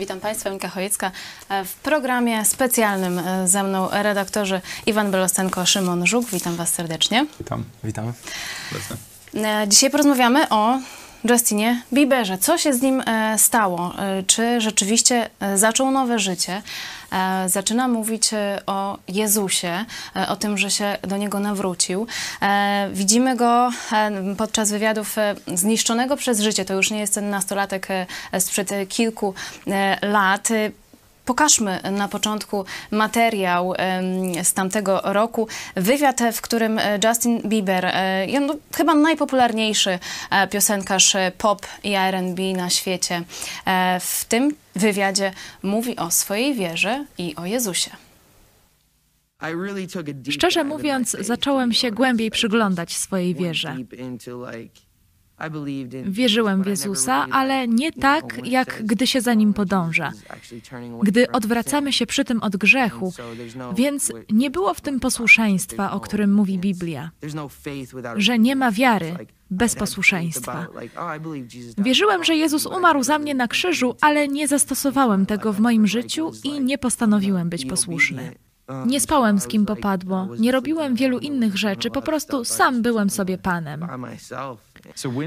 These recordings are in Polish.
Witam Państwa, Monika Chojecka. E, W programie specjalnym e, ze mną redaktorzy Iwan Belostenko, Szymon Żuk. Witam Was serdecznie. Witam, witam. E, Dzisiaj porozmawiamy o Justinie Bieberze. Co się z nim stało? Czy rzeczywiście zaczął nowe życie? E, Zaczyna mówić e, o Jezusie, e, o tym, że się do niego nawrócił. Widzimy go podczas wywiadów zniszczonego przez życie. To już nie jest ten nastolatek sprzed kilku lat. Pokażmy na początku materiał z tamtego roku. Wywiad, w którym e, Justin Bieber, e, no, chyba najpopularniejszy e, piosenkarz pop i R&B na świecie, w tym wywiadzie mówi o swojej wierze i o Jezusie. Szczerze mówiąc, zacząłem się głębiej przyglądać swojej wierze. Wierzyłem w Jezusa, ale nie tak, jak gdy się za nim podąża, gdy odwracamy się przy tym od grzechu, więc nie było w tym posłuszeństwa, o którym mówi Biblia, że nie ma wiary bez posłuszeństwa. Wierzyłem, że Jezus umarł za mnie na krzyżu, ale nie zastosowałem tego w moim życiu i nie postanowiłem być posłuszny. Nie spałem z kim popadło, nie robiłem wielu innych rzeczy, po prostu sam byłem sobie panem.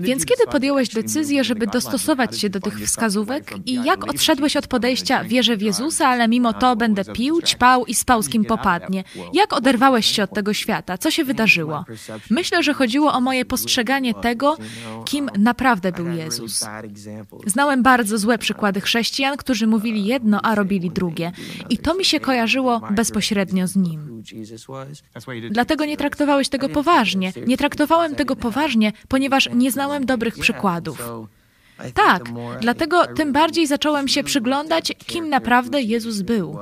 Więc kiedy podjąłeś decyzję, żeby dostosować się do tych wskazówek i jak odszedłeś od podejścia wierzę w Jezusa, ale mimo to będę pił, ćpał i spał z kim popadnie? Jak oderwałeś się od tego świata? Co się wydarzyło? Myślę, że chodziło o moje postrzeganie tego, kim naprawdę był Jezus. Znałem bardzo złe przykłady chrześcijan, którzy mówili jedno, a robili drugie. I to mi się kojarzyło bezpośrednio z nim. Dlatego nie traktowałeś tego poważnie. Nie traktowałem tego poważnie, ponieważ nie znałem dobrych przykładów. Tak, dlatego tym bardziej zacząłem się przyglądać, kim naprawdę Jezus był.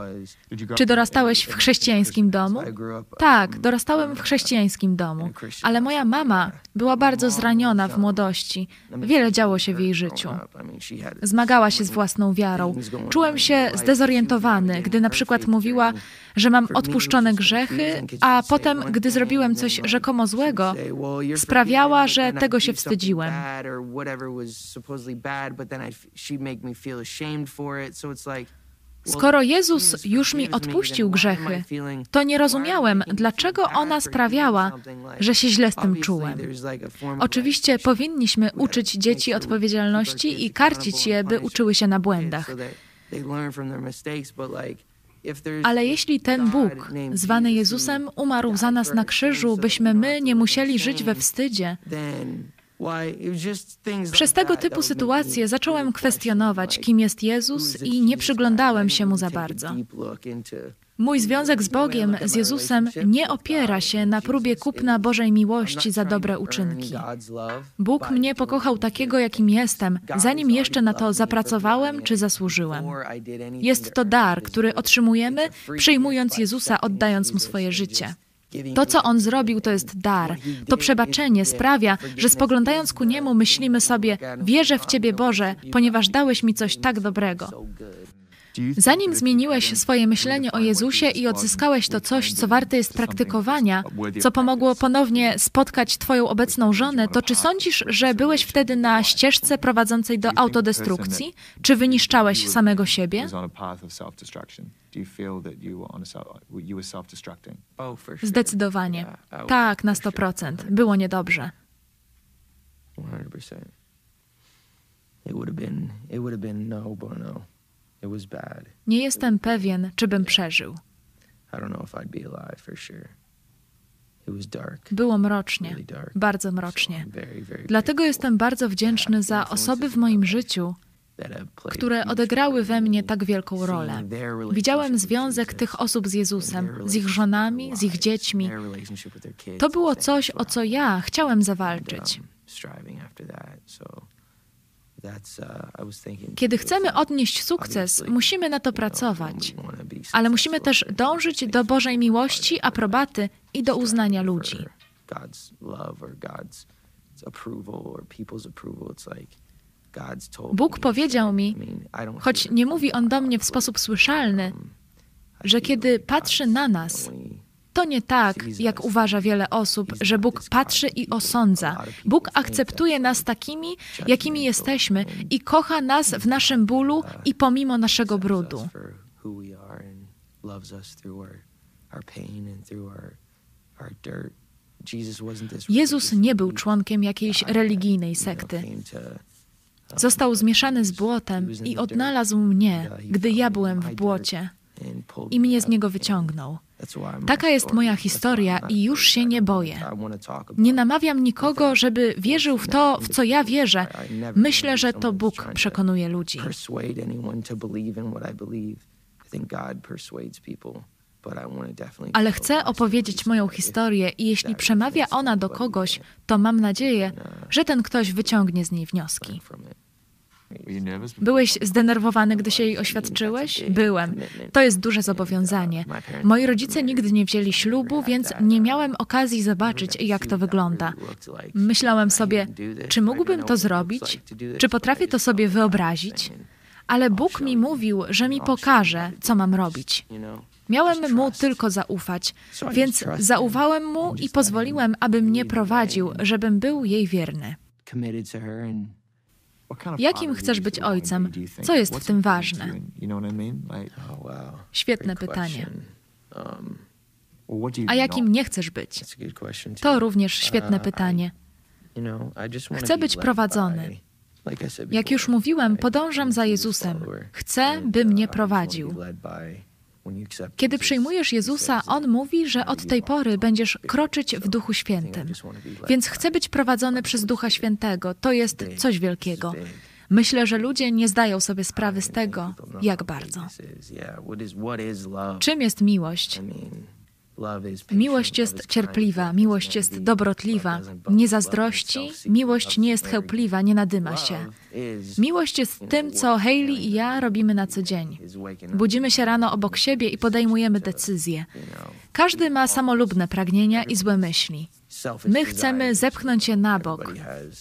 Czy dorastałeś w chrześcijańskim domu? Tak, dorastałem w chrześcijańskim domu, ale moja mama była bardzo zraniona w młodości. Wiele działo się w jej życiu. Zmagała się z własną wiarą. Czułem się zdezorientowany, gdy na przykład mówiła, że mam odpuszczone grzechy, a potem, gdy zrobiłem coś rzekomo złego, sprawiała, że tego się wstydziłem. Skoro Jezus już mi odpuścił grzechy, to nie rozumiałem, dlaczego ona sprawiała, że się źle z tym czułem. Oczywiście powinniśmy uczyć dzieci odpowiedzialności i karcić je, by uczyły się na błędach. Ale jeśli ten Bóg, zwany Jezusem, umarł za nas na krzyżu, byśmy my nie musieli żyć we wstydzie, przez tego typu sytuacje zacząłem kwestionować, kim jest Jezus i nie przyglądałem się mu za bardzo. Mój związek z Bogiem, z Jezusem, nie opiera się na próbie kupna Bożej miłości za dobre uczynki. Bóg mnie pokochał takiego, jakim jestem, zanim jeszcze na to zapracowałem czy zasłużyłem. Jest to dar, który otrzymujemy, przyjmując Jezusa, oddając mu swoje życie. To, co on zrobił, to jest dar. To przebaczenie sprawia, że spoglądając ku niemu, myślimy sobie: Wierzę w Ciebie, Boże, ponieważ dałeś mi coś tak dobrego. Zanim zmieniłeś swoje myślenie o Jezusie i odzyskałeś to coś, co warte jest praktykowania, co pomogło ponownie spotkać Twoją obecną żonę, to czy sądzisz, że byłeś wtedy na ścieżce prowadzącej do autodestrukcji? Czy wyniszczałeś samego siebie? Zdecydowanie. Tak, na 100%. Było niedobrze. It would have been, it would have been no, was bad. Nie jestem pewien, czy bym przeżył. Było mrocznie, bardzo mrocznie. Dlatego jestem bardzo wdzięczny za osoby w moim życiu, które odegrały we mnie tak wielką rolę. Widziałem związek tych osób z Jezusem, z ich żonami, z ich dziećmi. To było coś, o co ja chciałem zawalczyć. Kiedy to chcemy odnieść sukces, musimy na to pracować. Ale musimy też dążyć do Bożej miłości, aprobaty i do uznania ludzi. Bóg powiedział mi, choć nie mówi on do mnie w sposób słyszalny, um, że kiedy patrzy na nas, To nie tak, jak uważa wiele osób, że Bóg patrzy i osądza. Bóg akceptuje nas takimi, jakimi jesteśmy i kocha nas w naszym bólu i pomimo naszego brudu. Jezus nie był członkiem jakiejś religijnej sekty. Został zmieszany z błotem i odnalazł mnie, gdy ja byłem w błocie i mnie z niego wyciągnął. Taka jest moja historia i już się nie boję. Nie namawiam nikogo, żeby wierzył w to, w co ja wierzę. Myślę, że to Bóg przekonuje ludzi. Ale chcę opowiedzieć moją historię i jeśli przemawia ona do kogoś, to mam nadzieję, że ten ktoś wyciągnie z niej wnioski. Byłeś zdenerwowany, gdy się jej oświadczyłeś? Byłem. To jest duże zobowiązanie. Moi rodzice nigdy nie wzięli ślubu, więc nie miałem okazji zobaczyć, jak to wygląda. Myślałem sobie, czy mógłbym to zrobić? Czy potrafię to sobie wyobrazić? Ale Bóg mi mówił, że mi pokaże, co mam robić. Miałem mu tylko zaufać, więc zaufałem mu i pozwoliłem, aby mnie prowadził, żebym był jej wierny. Jakim chcesz być ojcem? Co jest w tym ważne? Świetne pytanie. A jakim nie chcesz być? To również świetne pytanie. Chcę być prowadzony. Jak już mówiłem, podążam za Jezusem. Chcę, by mnie prowadził. Kiedy przyjmujesz Jezusa, On mówi, że od tej pory będziesz kroczyć w Duchu Świętym. Więc chcę być prowadzony przez Ducha Świętego. To jest coś wielkiego. Myślę, że ludzie nie zdają sobie sprawy z tego, jak bardzo. Czym jest miłość? Miłość jest cierpliwa, miłość jest dobrotliwa, nie zazdrości, miłość nie jest chełpliwa, nie nadyma się. Miłość jest tym, co Hayley i ja robimy na co dzień. Budzimy się rano obok siebie i podejmujemy decyzje. Każdy ma samolubne pragnienia i złe myśli. My chcemy zepchnąć je na bok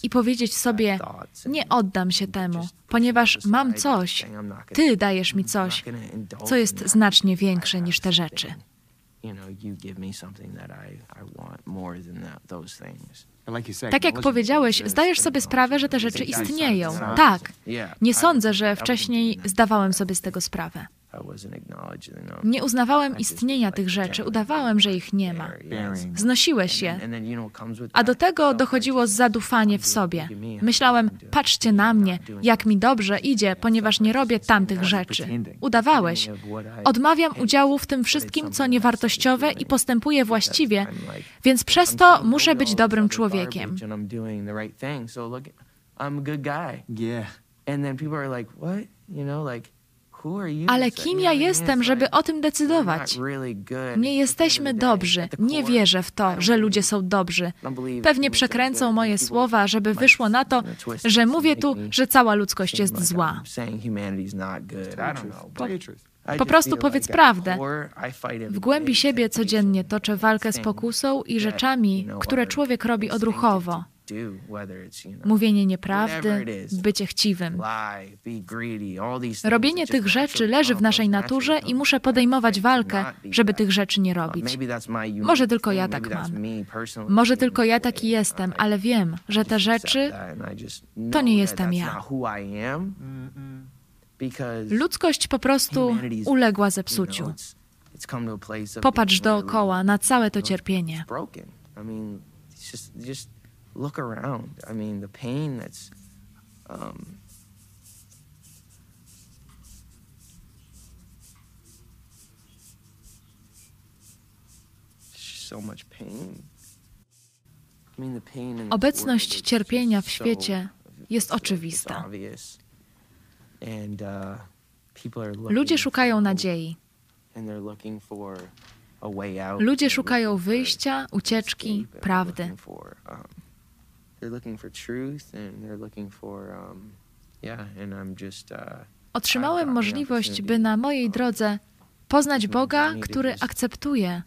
i powiedzieć sobie: Nie oddam się temu, ponieważ mam coś, Ty dajesz mi coś, co jest znacznie większe niż te rzeczy you know, you give me something that I, I want more than that, those things. Tak jak powiedziałeś, zdajesz sobie sprawę, że te rzeczy istnieją. Tak. Nie sądzę, że wcześniej zdawałem sobie z tego sprawę. Nie uznawałem istnienia tych rzeczy, udawałem, że ich nie ma. Znosiłeś je. A do tego dochodziło zadufanie w sobie. Myślałem, patrzcie na mnie, jak mi dobrze idzie, ponieważ nie robię tamtych rzeczy. Udawałeś. Odmawiam udziału w tym wszystkim, co niewartościowe i postępuję właściwie, więc przez to muszę być dobrym człowiekiem. And then people are like, what? You know, like, ale kim ja jestem, żeby o tym decydować? Nie jesteśmy dobrzy. Nie wierzę w to, że ludzie są dobrzy. Pewnie przekręcą moje słowa, żeby wyszło na to, że mówię tu, że cała ludzkość jest zła. Po, po prostu powiedz prawdę. W głębi siebie codziennie toczę walkę z pokusą i rzeczami, które człowiek robi odruchowo. Mówienie nieprawdy, bycie chciwym. Robienie tych rzeczy leży w naszej naturze i muszę podejmować walkę, żeby tych rzeczy nie robić. Może tylko ja tak mam. Może tylko ja taki jestem, ale wiem, że te rzeczy to nie jestem ja. Ludzkość po prostu uległa zepsuciu. Popatrz dookoła na całe to cierpienie look around. I mean, the pain that's um. Obecność cierpienia w świecie jest oczywista. Uh, Ludzie szukają nadziei. Ludzie szukają wyjścia, ucieczki, prawdy. Otrzymałem możliwość, by na mojej drodze poznać Boga, który akceptuje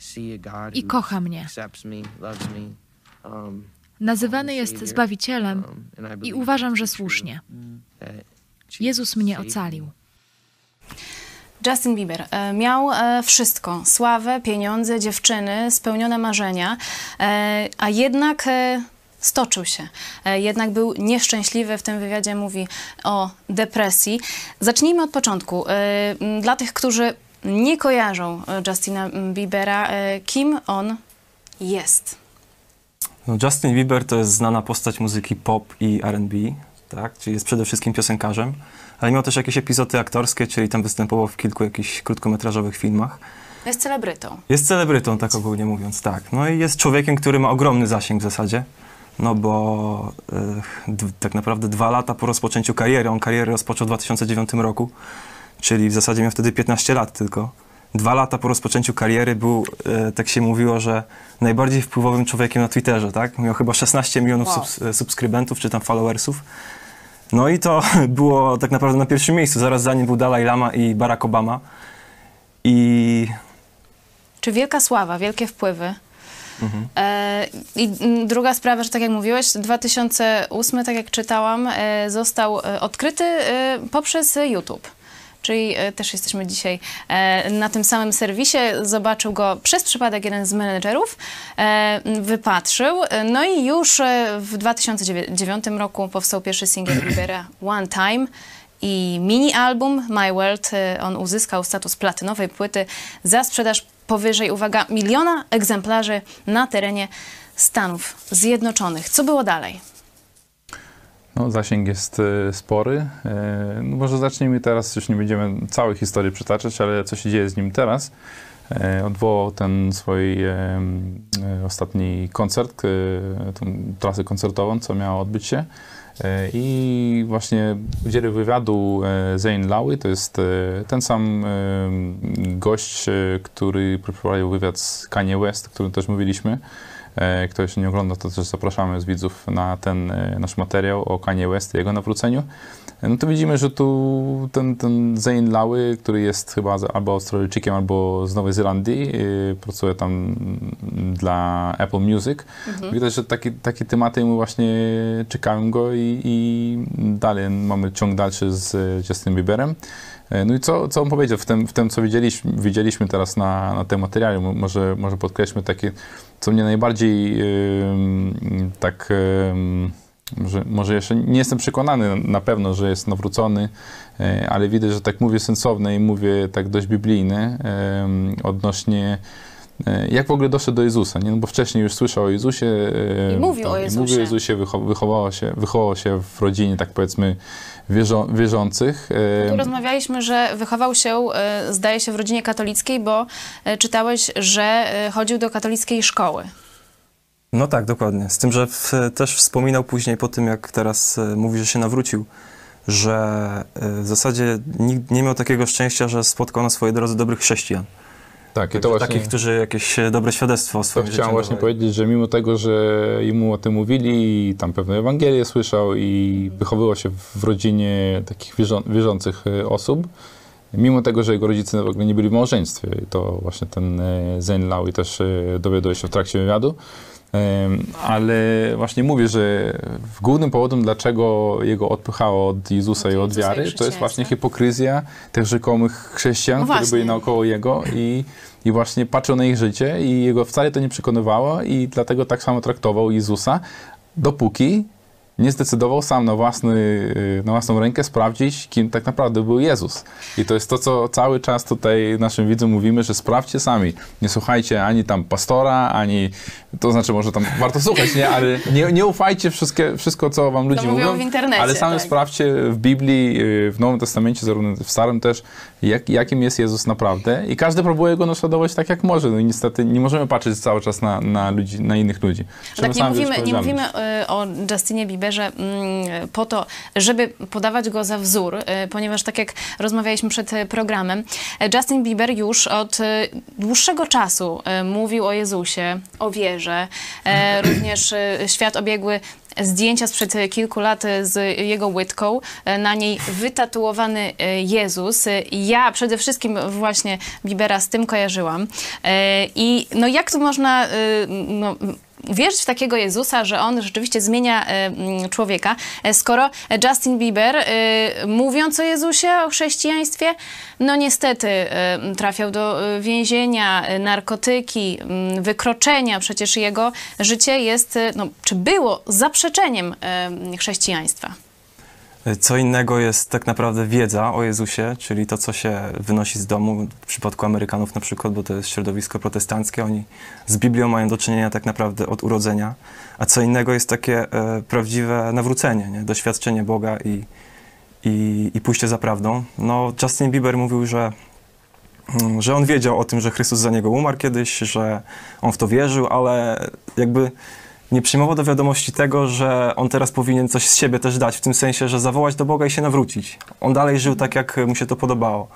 i kocha mnie. Um, Nazywany jest Zbawicielem um, i uważam, że słusznie. Jezus mnie ocalił. Justin Bieber e, miał e, wszystko: sławę, pieniądze, dziewczyny, spełnione marzenia, e, a jednak stoczył się. E, jednak był nieszczęśliwy. W tym wywiadzie mówi o depresji. Zacznijmy od początku. E, Dla tych, którzy nie kojarzą e, Justina Biebera, kim on jest. No Justin Bieber to jest znana postać muzyki pop i R&B, tak? Czyli jest przede wszystkim piosenkarzem, ale miał też jakieś epizody aktorskie, czyli tam występował w kilku jakichś krótkometrażowych filmach. Jest celebrytą. Jest celebrytą, tak ogólnie mówiąc, tak. No i jest człowiekiem, który ma ogromny zasięg w zasadzie, no bo e, tak naprawdę dwa lata po rozpoczęciu kariery, on karierę rozpoczął w 2009 roku, czyli w zasadzie miał wtedy 15 lat tylko. Dwa lata po rozpoczęciu kariery był, e, tak się mówiło, że najbardziej wpływowym człowiekiem na Twitterze, tak? Miał chyba 16 milionów Wow. subs- e, subskrybentów, czy tam followersów. No i to było tak naprawdę na pierwszym miejscu, zaraz za nim był Dalai Lama i Barack Obama. I Czy wielka sława, wielkie wpływy? Mhm. I druga sprawa, że tak jak mówiłeś, 2008, tak jak czytałam, e, został e, odkryty poprzez YouTube. Czyli też jesteśmy dzisiaj na tym samym serwisie. Zobaczył go przez przypadek jeden z menedżerów, wypatrzył. No i już w 2009 roku powstał pierwszy singiel Biebera One Time i mini album My World. On uzyskał status platynowej płyty za sprzedaż powyżej, uwaga, miliona egzemplarzy na terenie Stanów Zjednoczonych. Co było dalej? No, zasięg jest e, spory. E, No, może zacznijmy teraz, już nie będziemy całej historii przytaczać, ale co się dzieje z nim teraz. E, Odwołał ten swój ostatni koncert, tą trasę koncertową, co miało odbyć się. E, I właśnie udzielił wywiadu e, Zayn Lawi, to jest e, ten sam gość, który przeprowadził wywiad z Kanye West, o którym też mówiliśmy. Kto jeszcze nie ogląda, to też zapraszamy z widzów na ten nasz materiał o Kanye West i jego nawróceniu. No to widzimy, że tu ten, ten Zayn Lawi, który jest chyba albo Australijczykiem, albo z Nowej Zelandii, e, pracuje tam dla Apple Music. Widać, że takie, takie tematy mu właśnie czekają go i, i dalej mamy ciąg dalszy z Justin Bieberem. E, No i co, co on powiedział w tym, w tym co widzieliśmy, widzieliśmy teraz na, na tym materiale? Mo- Może, może podkreślmy takie, co mnie najbardziej ym, tak, ym, może, może jeszcze nie jestem przekonany na pewno, że jest nawrócony, e, ale widać, że tak mówię sensowne i mówię tak dość biblijne odnośnie e, jak w ogóle doszedł do Jezusa, nie? No bo wcześniej już słyszał o Jezusie. e, I mówił o Jezusie. Mówił o Jezusie, wycho- wychowało się, wychował się w rodzinie, tak powiedzmy, wierzą, wierzących. e, Tu rozmawialiśmy, że wychował się, zdaje się, w rodzinie katolickiej, bo czytałeś, że chodził do katolickiej szkoły. No tak, dokładnie. Z tym, że w, też wspominał później po tym, jak teraz e, mówi, że się nawrócił, że e, w zasadzie nikt nie miał takiego szczęścia, że spotkał na swojej drodze dobrych chrześcijan. Tak, i to właśnie... Takich, którzy jakieś e, dobre świadectwo o To swoim chciałem właśnie dawali. powiedzieć, że mimo tego, że mu o tym mówili i tam pewne Ewangelię słyszał i wychowywał się w rodzinie takich wierzą, wierzących osób, mimo tego, że jego rodzice w ogóle nie byli w małżeństwie, i to właśnie ten e, Zayn Lawi też dowiaduje się w trakcie wywiadu, ale właśnie mówię, że głównym powodem, dlaczego jego odpychało od Jezusa i Od wiary, to jest właśnie hipokryzja tych rzekomych chrześcijan, No którzy byli naokoło jego i, i właśnie patrzył na ich życie i jego wcale to nie przekonywało i dlatego tak samo traktował Jezusa, dopóki nie zdecydował sam na, własny, na własną rękę sprawdzić, kim tak naprawdę był Jezus. I to jest to, co cały czas tutaj naszym widzom mówimy, że sprawdźcie sami. Nie słuchajcie ani tam pastora, ani... To znaczy, może tam warto słuchać, nie? Ale nie, nie ufajcie wszystkie, wszystko, co wam ludzie mówią mówią. w internecie, Ale sami tak. sprawdźcie w Biblii, w Nowym Testamencie, zarówno w Starym też, jak, jakim jest Jezus naprawdę. I każdy próbuje go naśladować tak, jak może. No i niestety nie możemy patrzeć cały czas na, na, ludzi, na innych ludzi. Tak, nie mówimy, nie mówimy o Justinie Bieberze mm, po to, żeby podawać go za wzór, y, ponieważ tak jak rozmawialiśmy przed y, programem, y, Justin Bieber już od dłuższego czasu mówił o Jezusie, o wierze. E, Również świat obiegły zdjęcia sprzed kilku lat z jego łydką, na niej wytatuowany Jezus. Ja przede wszystkim właśnie Biebera z tym kojarzyłam. E, I no jak tu można no, wierzyć w takiego Jezusa, że on rzeczywiście zmienia e, mm, człowieka, e, skoro Justin Bieber, e, mówiąc o Jezusie, o chrześcijaństwie, no niestety trafiał do więzienia, narkotyki, wykroczenia. Przecież jego życie jest, no, czy było zaprzeczeniem chrześcijaństwa. Co innego jest tak naprawdę wiedza o Jezusie, czyli to, co się wynosi z domu, w przypadku Amerykanów na przykład, bo to jest środowisko protestanckie, oni z Biblią mają do czynienia tak naprawdę od urodzenia, a co innego jest takie e, prawdziwe nawrócenie, nie? doświadczenie Boga i, i, i pójście za prawdą. No, Justin Bieber mówił, że, mm, że on wiedział o tym, że Chrystus za niego umarł kiedyś, że on w to wierzył, ale jakby nie przyjmował do wiadomości tego, że on teraz powinien coś z siebie też dać, w tym sensie, że zawołać do Boga i się nawrócić. On dalej żył tak, jak mu się to podobało.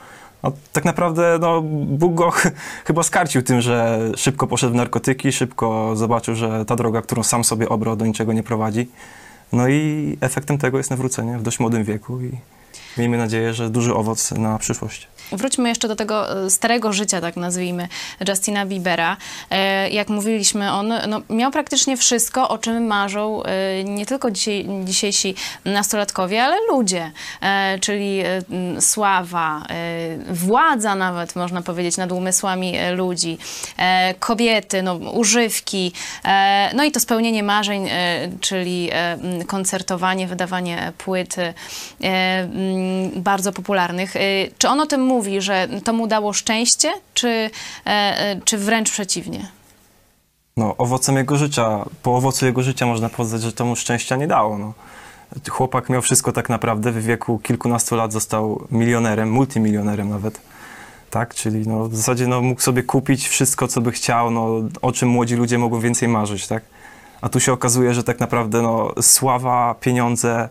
A tak naprawdę no, Bóg go ch- chyba skarcił tym, że szybko poszedł w narkotyki, szybko zobaczył, że ta droga, którą sam sobie obrał, do niczego nie prowadzi. No i efektem tego jest nawrócenie w dość młodym wieku i miejmy nadzieję, że duży owoc na przyszłość. Wróćmy jeszcze do tego e, starego życia, tak nazwijmy, Justina Biebera. E, Jak mówiliśmy, on no, miał praktycznie wszystko, o czym marzą e, nie tylko dzisiaj, dzisiejsi nastolatkowie, ale ludzie. Czyli sława, władza nawet, można powiedzieć, nad umysłami ludzi, kobiety, no, używki, no i to spełnienie marzeń, czyli koncertowanie, wydawanie płyt bardzo popularnych. Czy on o tym mówi, że to mu dało szczęście, czy, e, e, czy wręcz przeciwnie? No, owocem jego życia, po owocu jego życia można powiedzieć, że to mu szczęścia nie dało. No. Chłopak miał wszystko tak naprawdę, w wieku kilkunastu lat został milionerem, multimilionerem nawet. Tak, czyli no, w zasadzie no, mógł sobie kupić wszystko, co by chciał, no, o czym młodzi ludzie mogą więcej marzyć, tak? A tu się okazuje, że tak naprawdę no, sława, pieniądze,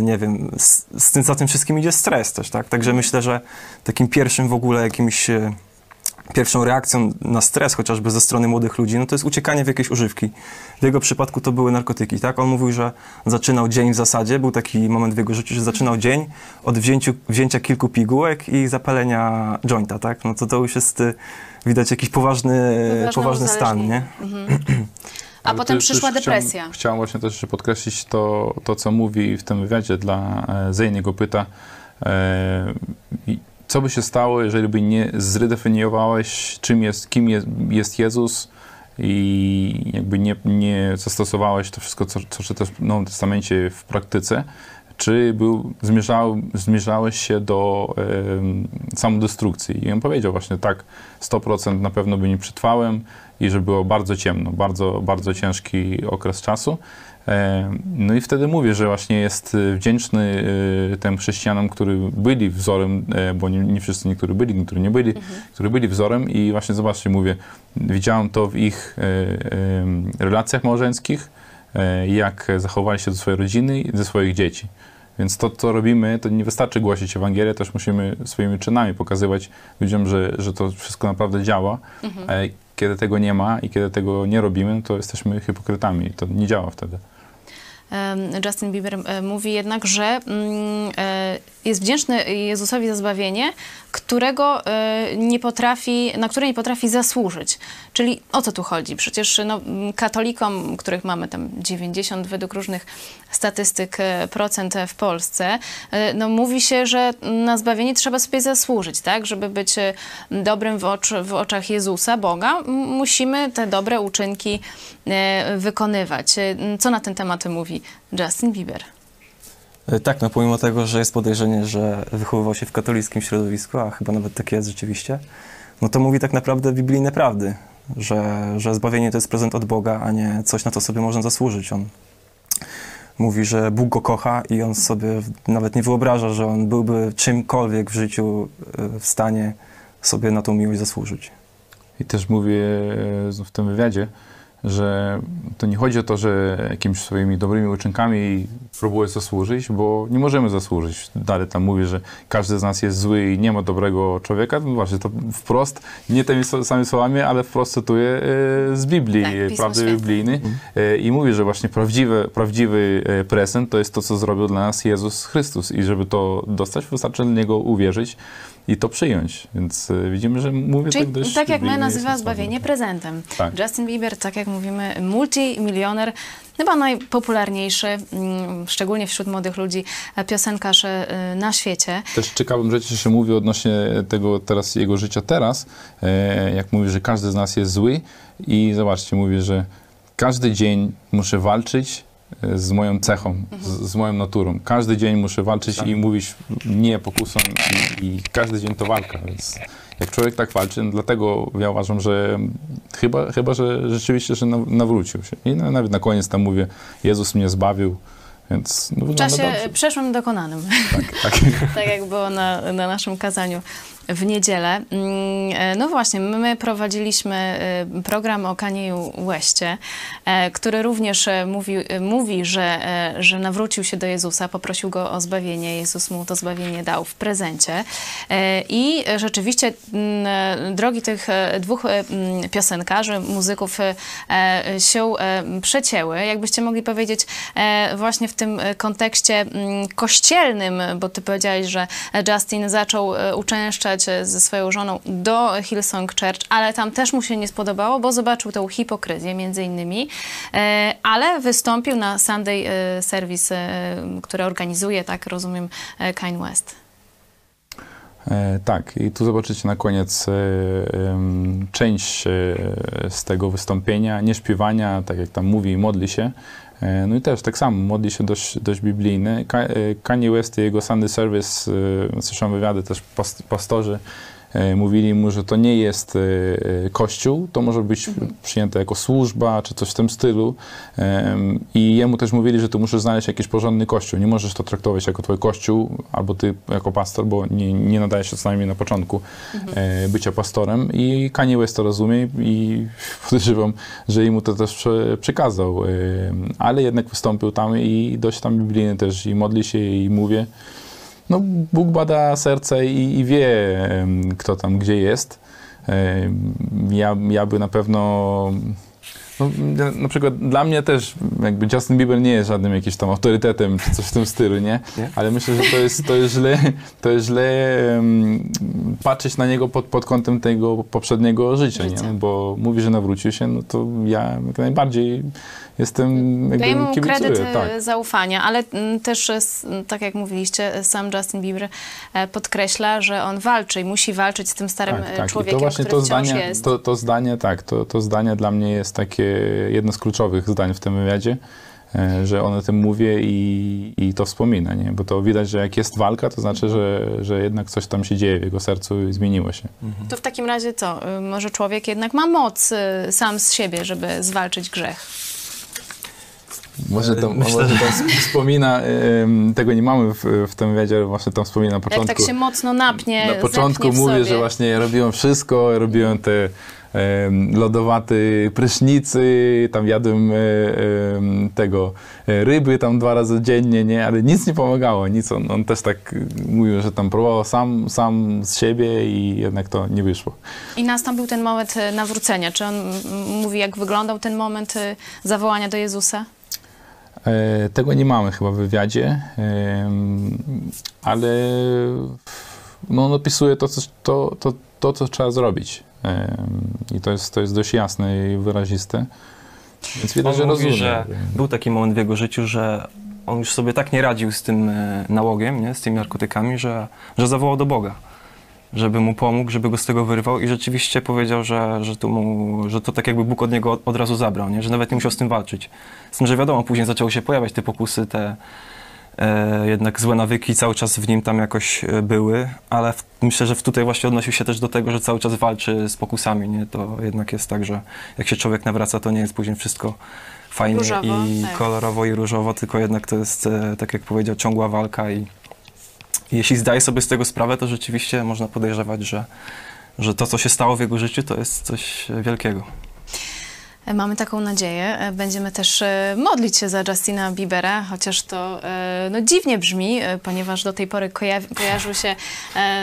nie wiem, z, z tym, za tym wszystkim idzie stres też, tak? Także myślę, że takim pierwszym w ogóle jakimś y, pierwszą reakcją na stres, chociażby ze strony młodych ludzi, no to jest uciekanie w jakieś używki. W jego przypadku to były narkotyki, tak? On mówił, że zaczynał dzień w zasadzie, był taki moment w jego życiu, że zaczynał dzień od wzięciu, wzięcia kilku pigułek i zapalenia jointa, tak? No to to już jest, y, widać jakiś poważny, Poważne poważny stan, nie? uzależnienie. A Ale potem przyszła depresja. Chciałem, chciałem właśnie też jeszcze podkreślić to, to, co mówi w tym wywiadzie dla e, Zane, go pyta, e, i co by się stało, jeżeli by nie zredefiniowałeś, czym jest, kim jest, jest Jezus i jakby nie, nie zastosowałeś to wszystko, co, co czytasz w Nowym Testamencie w praktyce, czy był, zmierzał, zmierzałeś się do em, samodestrukcji? I on powiedział właśnie tak, 100% na pewno by nie przetrwałem i że było bardzo ciemno, bardzo, bardzo ciężki okres czasu. No i wtedy mówię, że właśnie jest e, wdzięczny e, tym chrześcijanom, którzy byli wzorem, e, bo nie, nie wszyscy niektórzy byli, niektórzy nie byli, którzy byli wzorem i właśnie zobaczcie, mówię, widziałem to w ich e, relacjach małżeńskich, jak zachowali się do swojej rodziny i do swoich dzieci. Więc to, co robimy, to nie wystarczy głosić Ewangelię, też musimy swoimi czynami pokazywać ludziom, że, że to wszystko naprawdę działa. A kiedy tego nie ma i kiedy tego nie robimy, to jesteśmy hipokrytami. To nie działa wtedy. Justin Bieber mówi jednak, że mm, e, jest wdzięczny Jezusowi za zbawienie, którego e, nie potrafi, na które nie potrafi zasłużyć. Czyli o co tu chodzi? Przecież no, katolikom, których mamy tam 90 według różnych statystyk e, procent w Polsce, e, no, mówi się, że na zbawienie trzeba sobie zasłużyć, tak? Żeby być e, dobrym w, ocz, w oczach Jezusa, Boga, musimy te dobre uczynki wykonywać. Co na ten temat mówi Justin Bieber? Tak, no pomimo tego, że jest podejrzenie, że wychowywał się w katolickim środowisku, a chyba nawet tak jest rzeczywiście, no to mówi tak naprawdę biblijne prawdy, że, że zbawienie to jest prezent od Boga, a nie coś, na co sobie można zasłużyć. On mówi, że Bóg go kocha i on sobie nawet nie wyobraża, że on byłby czymkolwiek w życiu e, w stanie sobie na tą miłość zasłużyć. I też mówię e, w tym wywiadzie, że to nie chodzi o to, że jakimiś swoimi dobrymi uczynkami próbuję zasłużyć, bo nie możemy zasłużyć. Dalej tam mówię, że każdy z nas jest zły i nie ma dobrego człowieka. No właśnie, to wprost, nie tymi samymi słowami, ale wprost cytuję e, z Biblii, Tak, prawdy Święte. biblijny. E, I mówię, że właśnie prawdziwy, prawdziwy e, prezent to jest to, co zrobił dla nas Jezus Chrystus. I żeby to dostać, wystarczy w Niego uwierzyć i to przyjąć. Więc e, widzimy, że mówię Czyli tak dość tak jak my nazywa zbawienie prezentem. Tak. Justin Bieber, tak jak mówimy multimilioner, chyba najpopularniejszy, mm, szczególnie wśród młodych ludzi, e, piosenkarz e, na świecie. Też ciekawym rzeczy się mówi odnośnie tego teraz jego życia teraz, e, jak mówi, że każdy z nas jest zły i zobaczcie, mówi, że każdy dzień muszę walczyć z moją cechą, z, z moją naturą. Każdy dzień muszę walczyć i mówić nie pokusą i, i każdy dzień to walka, więc jak człowiek tak walczy, no dlatego ja uważam, że chyba, chyba że rzeczywiście, że naw- nawrócił się. I na- nawet na koniec tam mówię, Jezus mnie zbawił, więc no, W czasie dobrze. przeszłym dokonanym. Tak. tak jak było na, na naszym kazaniu w niedzielę. Mm, e, No właśnie, my prowadziliśmy e, program o Kanye'u Westie, e, który również mówi, mówi że, że nawrócił się do Jezusa, poprosił go o zbawienie, Jezus mu to zbawienie dał w prezencie. I rzeczywiście mm, drogi tych dwóch mm, piosenkarzy, muzyków się przecięły. Jakbyście mogli powiedzieć właśnie w tym kontekście kościelnym, bo ty powiedziałeś, że Justin zaczął uczęszczać e, ze swoją żoną do Hillsong Church, ale tam też mu się nie spodobało, bo zobaczył tą hipokryzję między innymi, E, ale wystąpił na Sunday e, Service, e, który organizuje, tak rozumiem, Kanye West. Tak, i tu zobaczycie na koniec część z tego wystąpienia, nie śpiewania, tak jak tam mówi, modli się. E, no i też tak samo, modli się dość, dość biblijny. E, Kanye West i jego Sunday Service, e, słyszałem wywiady, też pas- pastorzy mówili mu, że to nie jest e, e, kościół, to może być przyjęte jako służba, czy coś w tym stylu. I jemu też mówili, że tu musisz znaleźć jakiś porządny kościół. Nie możesz to traktować jako twój kościół, albo ty jako pastor, bo nie, nie nadaje się co najmniej na początku e, bycia pastorem. I Kanye West to rozumie i podejrzewam, że jemu to też prze, przekazał. E, ale jednak wystąpił tam i dość tam biblijny też i modli się i mówi. No, Bóg bada serce i, i wie, kto tam gdzie jest. Ja, ja by na pewno. No, na przykład dla mnie też jakby Justin Bieber nie jest żadnym jakimś tam autorytetem czy coś w tym stylu, nie? Nie? Ale myślę, że to jest, to jest źle, to jest źle em, patrzeć na niego pod, pod kątem tego poprzedniego życia, Życia. nie? Bo mówi, że nawrócił się, no to ja jak najbardziej jestem jakby Dajemy mu kibicuję, kredyt e, tak. zaufania, ale mm, też, s- tak jak mówiliście, e, sam Justin Bieber e, podkreśla, że on walczy i musi walczyć z tym starym e, I człowiekiem, to właśnie to zdanie, jest. to, to zdanie, tak, to, to zdanie dla mnie jest takie jedno z kluczowych zdań w tym wywiadzie, że on o tym mówi i, i to wspomina, nie? Bo to widać, że jak jest walka, to znaczy, że, że jednak coś tam się dzieje w jego sercu i zmieniło się. To w takim razie co? Y, Może człowiek jednak ma moc y, sam z siebie, żeby zwalczyć grzech. Może tam, Myślę, tam sp- wspomina, tego nie mamy w, w tym wywiadzie, ale właśnie tam wspomina na Jak początku. tak się mocno napnie, Na początku mówię, że właśnie ja robiłem wszystko, robiłem te em, lodowate prysznicy, tam jadłem e, tego e, ryby tam dwa razy dziennie, nie, ale nic nie pomagało, nic. On, on też tak e, mówił, że tam próbował sam, sam z siebie i jednak to nie wyszło. I nastąpił ten moment y, nawrócenia. Czy on mówi, jak wyglądał ten moment zawołania do Jezusa? E, Tego nie mamy chyba w wywiadzie, ale no, on opisuje to, co, to, to, to, co trzeba zrobić. I to jest, to jest dość jasne i wyraziste. Więc widać, On że mówi, rozumie. że był taki moment w jego życiu, że on już sobie tak nie radził z tym e, nałogiem, nie? z tymi narkotykami, że, że zawołał do Boga, żeby mu pomógł, żeby go z tego wyrwał i rzeczywiście powiedział, że, że, to, mu, że to tak jakby Bóg od niego od, od razu zabrał, nie? że nawet nie musiał z tym walczyć. Z tym, że wiadomo, później zaczęły się pojawiać te pokusy, te e, jednak złe nawyki cały czas w nim tam jakoś e, były, ale w, myślę, że w tutaj właśnie odnosił się też do tego, że cały czas walczy z pokusami, nie? To jednak jest tak, że jak się człowiek nawraca, to nie jest później wszystko fajnie Różowo, i tak. kolorowo i różowo, tylko jednak to jest, e, tak jak powiedział, ciągła walka i, i jeśli zdaje sobie z tego sprawę, to rzeczywiście można podejrzewać, że, że to, co się stało w jego życiu, to jest coś wielkiego. E, Mamy taką nadzieję. E, Będziemy też e, modlić się za Justina Biebera, chociaż to no, dziwnie brzmi, ponieważ do tej pory koja- kojarzył się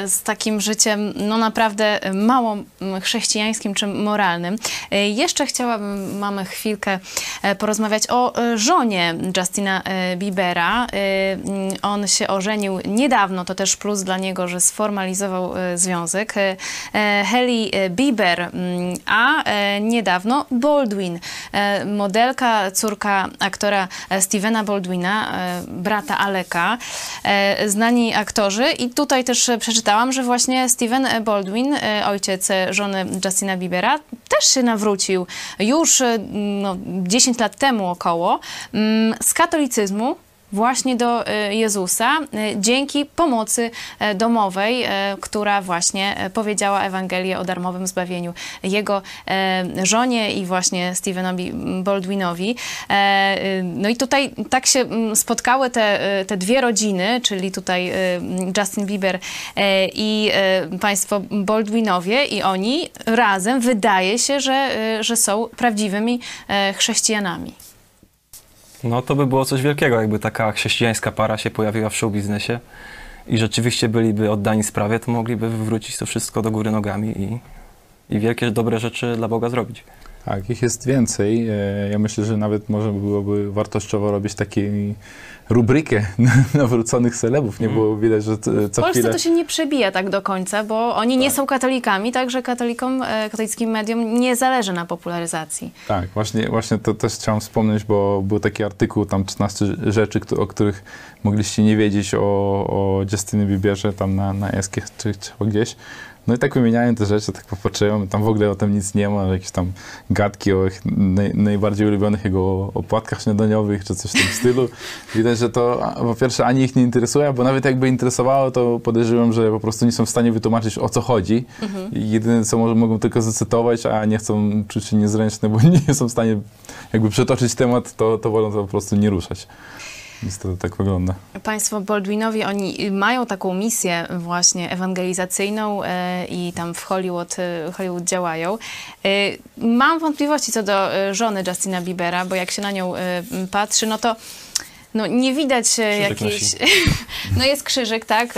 z takim życiem no naprawdę mało chrześcijańskim czy moralnym. Jeszcze chciałabym, mamy chwilkę porozmawiać o żonie Justina Biebera. On się ożenił niedawno, to też plus dla niego, że sformalizował związek. E, Bieber, a niedawno Bold Baldwin, e, modelka, córka aktora Stevena Baldwina, e, brata Aleka, e, znani aktorzy. I tutaj też przeczytałam, że właśnie Steven Baldwin, ojciec żony Justina Biebera, też się nawrócił już no, 10 lat temu około mm, z katolicyzmu właśnie do e, Jezusa e, dzięki pomocy e, domowej, która właśnie powiedziała Ewangelię o darmowym zbawieniu jego żonie i właśnie Stevenowi Baldwinowi. E, No i tutaj tak się mm, spotkały te, te dwie rodziny, czyli tutaj Justin Bieber i państwo Baldwinowie i oni razem wydaje się, że, że są prawdziwymi chrześcijanami. No to by było coś wielkiego, jakby taka chrześcijańska para się pojawiła w show biznesie i rzeczywiście byliby oddani sprawie, to mogliby wywrócić to wszystko do góry nogami i, i wielkie, dobre rzeczy dla Boga zrobić. Tak, ich jest więcej. E, Ja myślę, że nawet może byłoby wartościowo robić taką rubrykę nawróconych celebów, nie? Bo widać, że W co Polsce chwilę... to się nie przebija tak do końca, bo oni nie są katolikami, także katolikom, e, katolickim mediom nie zależy na popularyzacji. Tak, właśnie, właśnie to też chciałem wspomnieć, bo był taki artykuł, tam 14 rzeczy, o których mogliście nie wiedzieć o, o Justinie Bieberze, tam na, na ESK czy, czy gdzieś. No i tak wymieniałem te rzeczy, tak popatrzyłem, tam w ogóle o tym nic nie ma, jakieś tam gadki o ich naj, najbardziej ulubionych jego opłatkach śniadaniowych, czy coś w tym stylu. Widać, że to po pierwsze ani ich nie interesuje, bo nawet jakby interesowało, to podejrzewam, że po prostu nie są w stanie wytłumaczyć o co chodzi. I jedyne co może mogą tylko zacytować, a nie chcą czuć się niezręczne, bo nie są w stanie jakby przetoczyć temat, to, to wolą to po prostu nie ruszać. Niestety tak wygląda. Państwo Baldwinowi, oni mają taką misję właśnie ewangelizacyjną e, i tam w Hollywood, e, Hollywood działają. E, mam wątpliwości co do żony Justina Biebera, bo jak się na nią patrzy, no to no, nie widać Krzyżyk jakiejś... No jest krzyżyk, tak,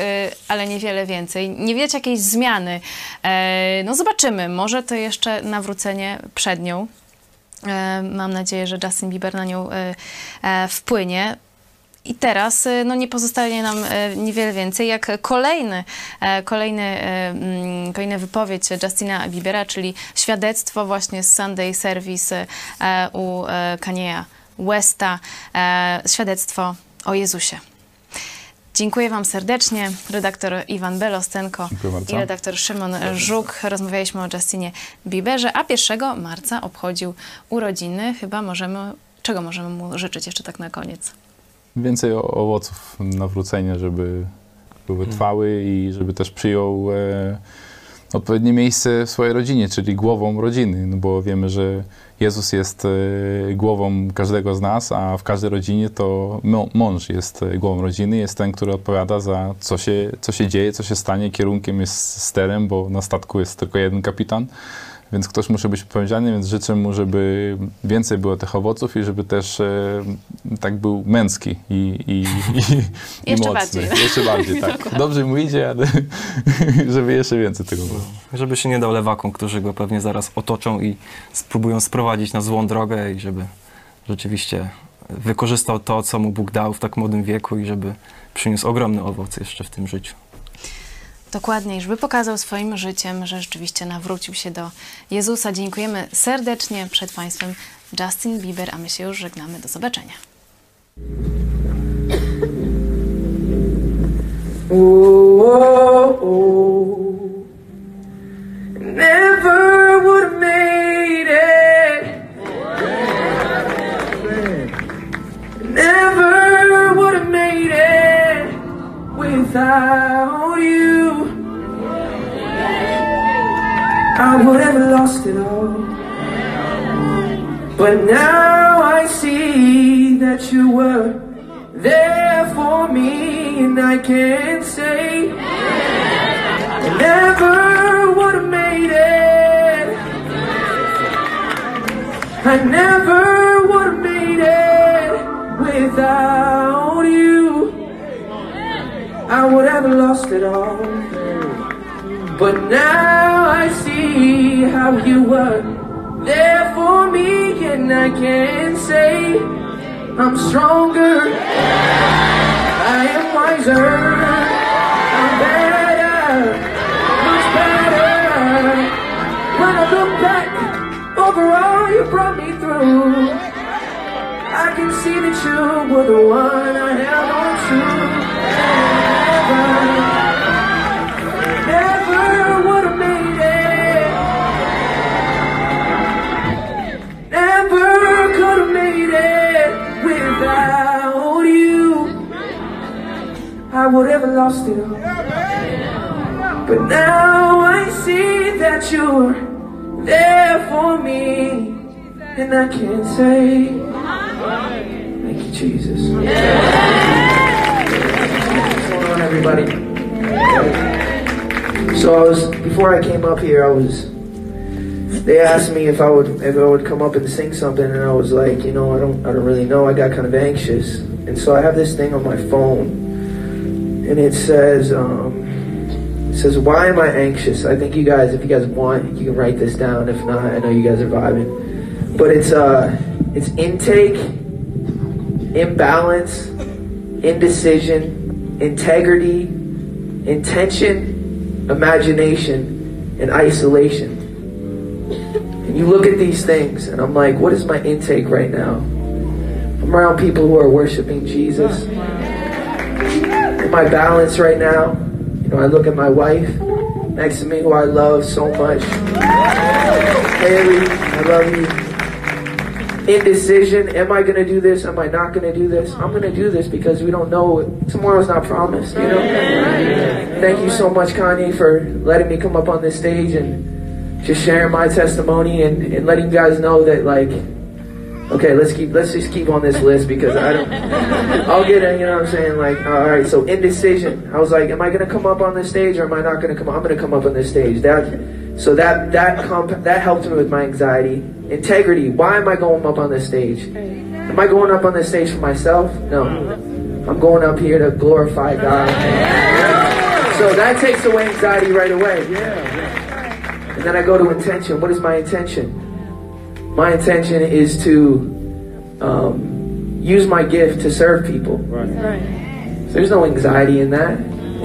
ale niewiele więcej. Nie widać jakiejś zmiany. No zobaczymy, może to jeszcze nawrócenie przed nią. Mam nadzieję, że Justin Bieber na nią wpłynie. I teraz e, no, nie pozostaje nam e, niewiele więcej jak kolejny, e, kolejny, e, mm, kolejna wypowiedź Justina Biebera, czyli świadectwo właśnie z Sunday Service u e, Kanye'a Westa, e, świadectwo o Jezusie. Dziękuję Wam serdecznie. Redaktor Iwan Belostenko i redaktor Szymon Żuk. Rozmawialiśmy o Justinie Bieberze, a 1 marca obchodził urodziny. Chyba możemy, czego możemy mu życzyć jeszcze tak na koniec? Więcej owoców nawrócenia, żeby były trwały i żeby też przyjął e, odpowiednie miejsce w swojej rodzinie, czyli głową rodziny, no bo wiemy, że Jezus jest e, głową każdego z nas, a w każdej rodzinie to mą- mąż jest e, głową rodziny, jest ten, który odpowiada za co się, co się dzieje, co się stanie, kierunkiem jest sterem, bo na statku jest tylko jeden kapitan. Więc ktoś musi być odpowiedzialny, więc życzę mu, żeby więcej było tych owoców i żeby też e, tak był męski i, i, i, i Jeszcze mocny. bardziej. Jeszcze bardziej, tak. Dobrze mu idzie, ale żeby jeszcze więcej tego było. Żeby się nie dał lewakom, którzy go pewnie zaraz otoczą i spróbują sprowadzić na złą drogę i żeby rzeczywiście wykorzystał to, co mu Bóg dał w tak młodym wieku i żeby przyniósł ogromny owoc jeszcze w tym życiu. Dokładnie, żeby pokazał swoim życiem, że rzeczywiście nawrócił się do Jezusa. Dziękujemy serdecznie przed Państwem Justin Bieber, a my się już żegnamy. Do zobaczenia. Oh, oh, never would have made it. Never would have made it without you. I would have lost it all. But now I see that you were there for me, and I can't say I never would have made it. I never would have made it without you. I would have lost it all. But now I see how you were there for me, and I can say I'm stronger, I am wiser, I'm better, much better. When I look back over all you brought me through, I can see that you were the one I held on to. Never would have made it. Never could have made it without you. I would have lost it all. But now I see that you're there for me. And I can't say, Thank you, Jesus. What's going on, everybody? So I was before I came up here, I was. They asked me if I would if I would come up and sing something, and I was like, you know, I don't I don't really know. I got kind of anxious, and so I have this thing on my phone, and it says. Um, it says, why am I anxious? I think you guys, if you guys want, you can write this down. If not, I know you guys are vibing. But it's uh it's intake, imbalance, indecision, integrity, intention, imagination, and isolation. And you look at these things and I'm like, what is my intake right now? I'm around people who are worshiping Jesus. Am I balanced right now? You know, I look at my wife next to me who I love so much. Haley, I love you. Indecision. Am I going to do this? Am I not going to do this? I'm going to do this because we don't know. Tomorrow's not promised, you know? Thank you so much, Kanye, for letting me come up on this stage and just sharing my testimony and, and letting you guys know that, like, okay, let's keep, let's just keep on this list because I don't, I'll get it, you know what I'm saying? Like, all right, so indecision. I was like, am I going to come up on this stage or am I not going to come? up? I'm going to come up on this stage. That, so that that comp- that helped me with my anxiety. Integrity. Why am I going up on this stage? Am I going up on this stage for myself? No. I'm going up here to glorify God. So that takes away anxiety right away. And then I go to intention. What is my intention? My intention is to um, use my gift to serve people. So there's no anxiety in that.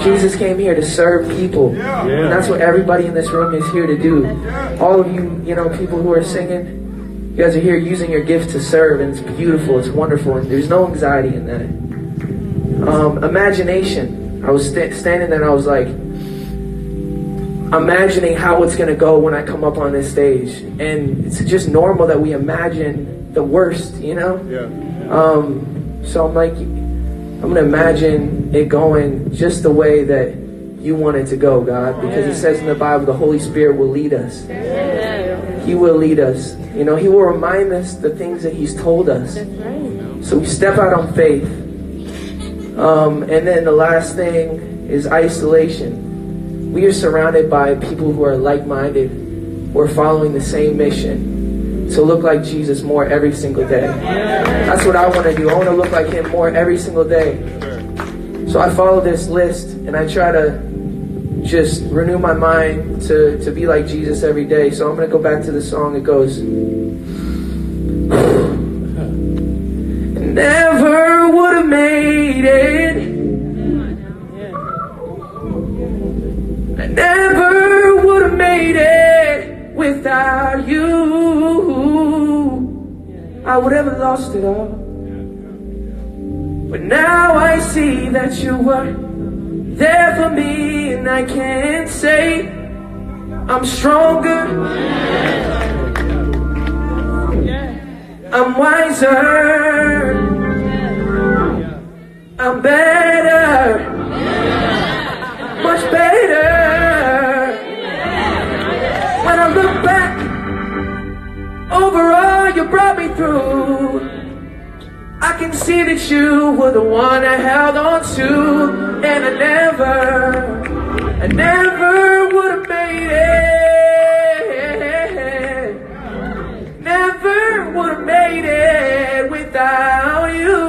Jesus came here to serve people. And that's what everybody in this room is here to do. All of you, you know, people who are singing, you guys are here using your gift to serve, and it's beautiful, it's wonderful, and there's no anxiety in that. Um, imagination. I was sta- standing there and I was like, imagining how it's going to go when I come up on this stage. And it's just normal that we imagine the worst, you know? Yeah. Um, so I'm like, I'm going to imagine it going just the way that you want it to go, God, because it says in the Bible the Holy Spirit will lead us. He will lead us. You know, He will remind us the things that He's told us. So we step out on faith. Um, and then the last thing is isolation. We are surrounded by people who are like minded, who are following the same mission to look like Jesus more every single day. That's what I want to do. I want to look like Him more every single day. So I follow this list and I try to just renew my mind to, to be like Jesus every day. So I'm going to go back to the song. It goes, Never would have made it. I never would have made it without you. I would have lost it all. But now I see that you were there for me, and I can't say I'm stronger. I'm wiser. I'm better. Much better. When I look back over all you brought me through, can see that you were the one I held on to, and I never, I never would have made it. Never would have made it without you.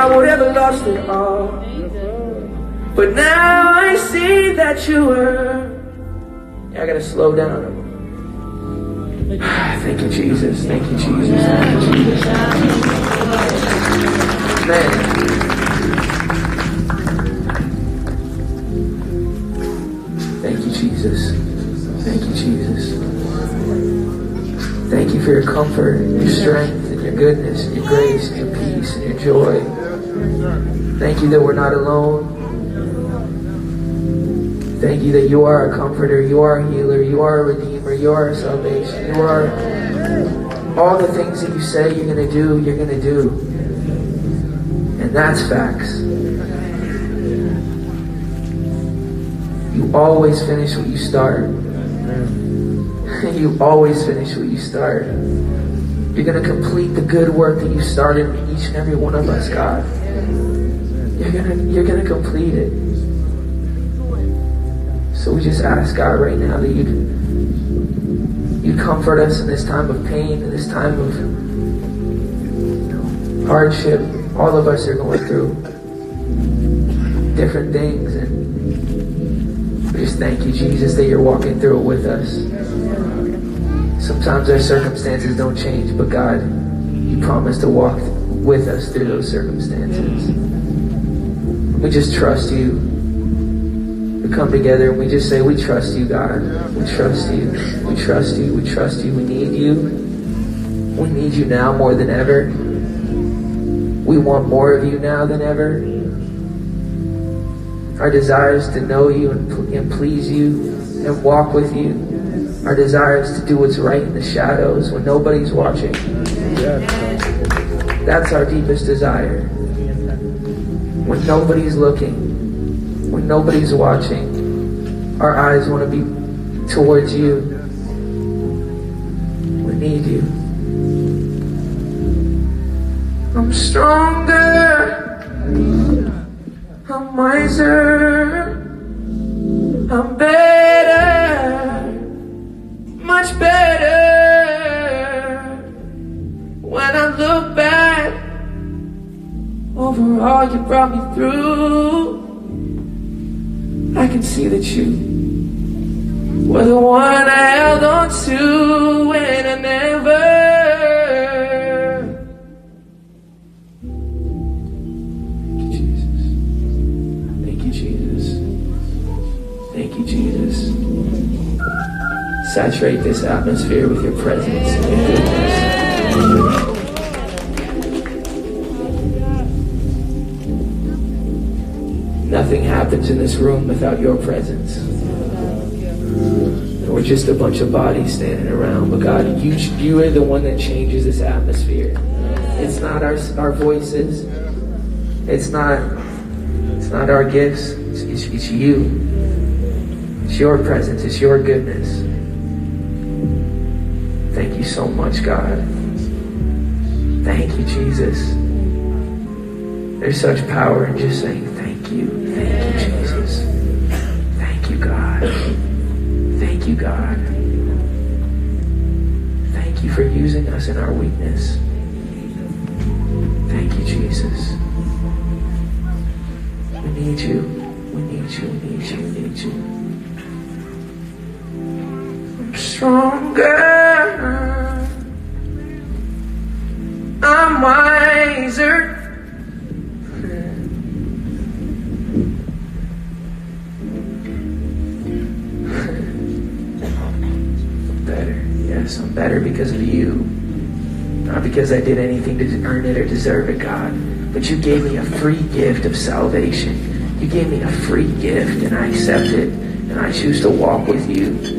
I would have lost it all. But now I see that you were. Yeah, I gotta slow down. Thank you, Jesus. Thank you, Jesus. Thank you, Jesus. Man. Thank you, Jesus. Thank you, Jesus. Thank you for your comfort, your strength, and your goodness, your grace, your peace, and your joy. Thank you that we're not alone. Thank you that you are a comforter, you are a healer, you are a redeemer, you are salvation, you are all the things that you say you're going to do, you're going to do. And that's facts. You always finish what you start. you always finish what you start. You're going to complete the good work that you started in each and every one of us, God. You're going to you're going to complete it. So we just ask God right now that you'd, you'd comfort us in this time of pain, in this time of you hardship. All of us are going through different things and we just thank you, Jesus, that you're walking through it with us. Sometimes our circumstances don't change, but God, you promise to walk with us through those circumstances. We just trust you. We come together and we just say, We trust you, God. We trust you. We trust you. We trust you. We need you. We need you now more than ever. We want more of you now than ever. Our desire is to know you and, and please you and walk with you. Our desire is to do what's right in the shadows when nobody's watching. That's our deepest desire. When nobody's looking, when nobody's watching, our eyes want to be towards you. We need you. I'm stronger. I'm wiser. I'm better. Much better. When I look back over all you brought me through, I can see that you were the one I held on to when I never. Thank you, Jesus. Thank you, Jesus. Thank you, Jesus. Saturate this atmosphere with your presence Nothing happens in this room without your presence. We're just a bunch of bodies standing around, but God, you you are the one that changes this atmosphere. It's not our our voices. It's not it's not our gifts. It's, it's, it's you. It's your presence. It's your goodness. Thank you so much, God. Thank you, Jesus. There's such power in just saying thank you. Thank you, Jesus. Thank you, God. Thank you, God. Thank you for using us in our weakness. Thank you, Jesus. We need you. We need you. We need you. We need you. I'm stronger. I'm wiser. Better because of you. Not because I did anything to earn it or deserve it, God. But you gave me a free gift of salvation. You gave me a free gift, and I accept it, and I choose to walk with you.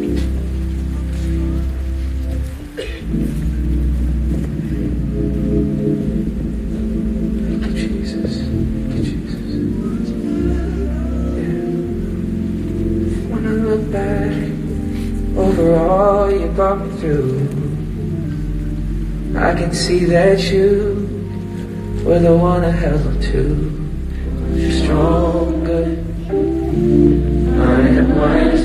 Thank can see that you were the one I held to. You're stronger. I am wiser.